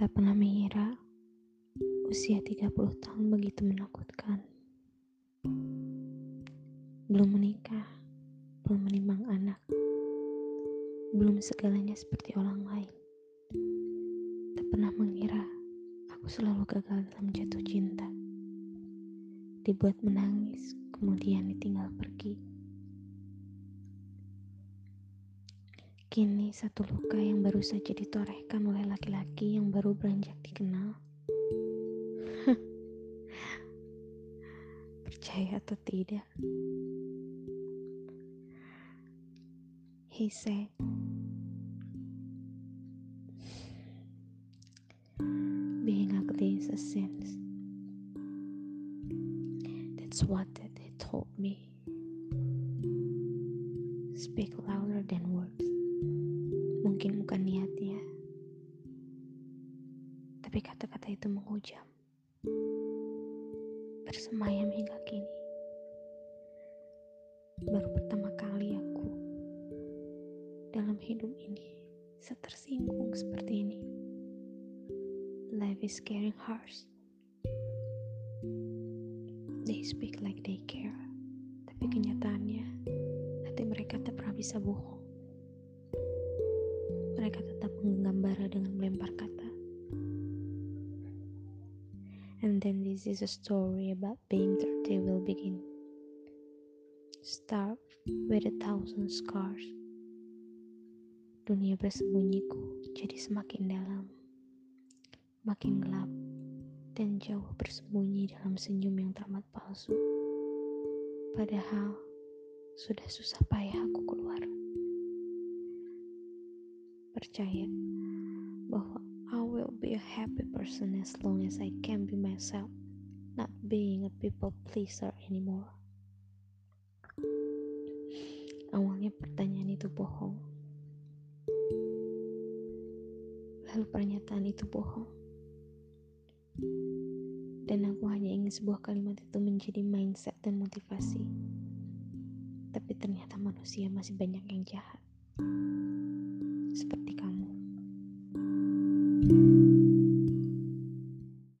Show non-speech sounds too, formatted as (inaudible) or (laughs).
Tak pernah mengira usia 30 tahun begitu menakutkan. Belum menikah, belum menimang anak, belum segalanya seperti orang lain. Tak pernah mengira aku selalu gagal dalam jatuh cinta. Dibuat menangis, kemudian ditinggal pergi. Kini satu luka yang baru saja ditorehkan oleh laki-laki yang baru beranjak dikenal. (laughs) Percaya atau tidak? He said, being ugly is a sin. That's what he told me. Speak louder than words. Mungkin bukan niatnya, tapi kata-kata itu menghujam, bersemayam hingga kini. Baru pertama kali aku dalam hidup ini setersinggung seperti ini. Life is getting harsh. They speak like they care, tapi kenyataannya hati mereka tak pernah bisa bohong bara dengan melempar kata. And then this is a story about being dirty will begin. Start with a thousand scars. Dunia bersembunyiku jadi semakin dalam, makin gelap, dan jauh bersembunyi dalam senyum yang teramat palsu. Padahal sudah susah payah aku keluar percaya bahwa I will be a happy person as long as I can be myself, not being a people pleaser anymore. Awalnya pertanyaan itu bohong. Lalu pernyataan itu bohong. Dan aku hanya ingin sebuah kalimat itu menjadi mindset dan motivasi. Tapi ternyata manusia masih banyak yang jahat seperti kamu.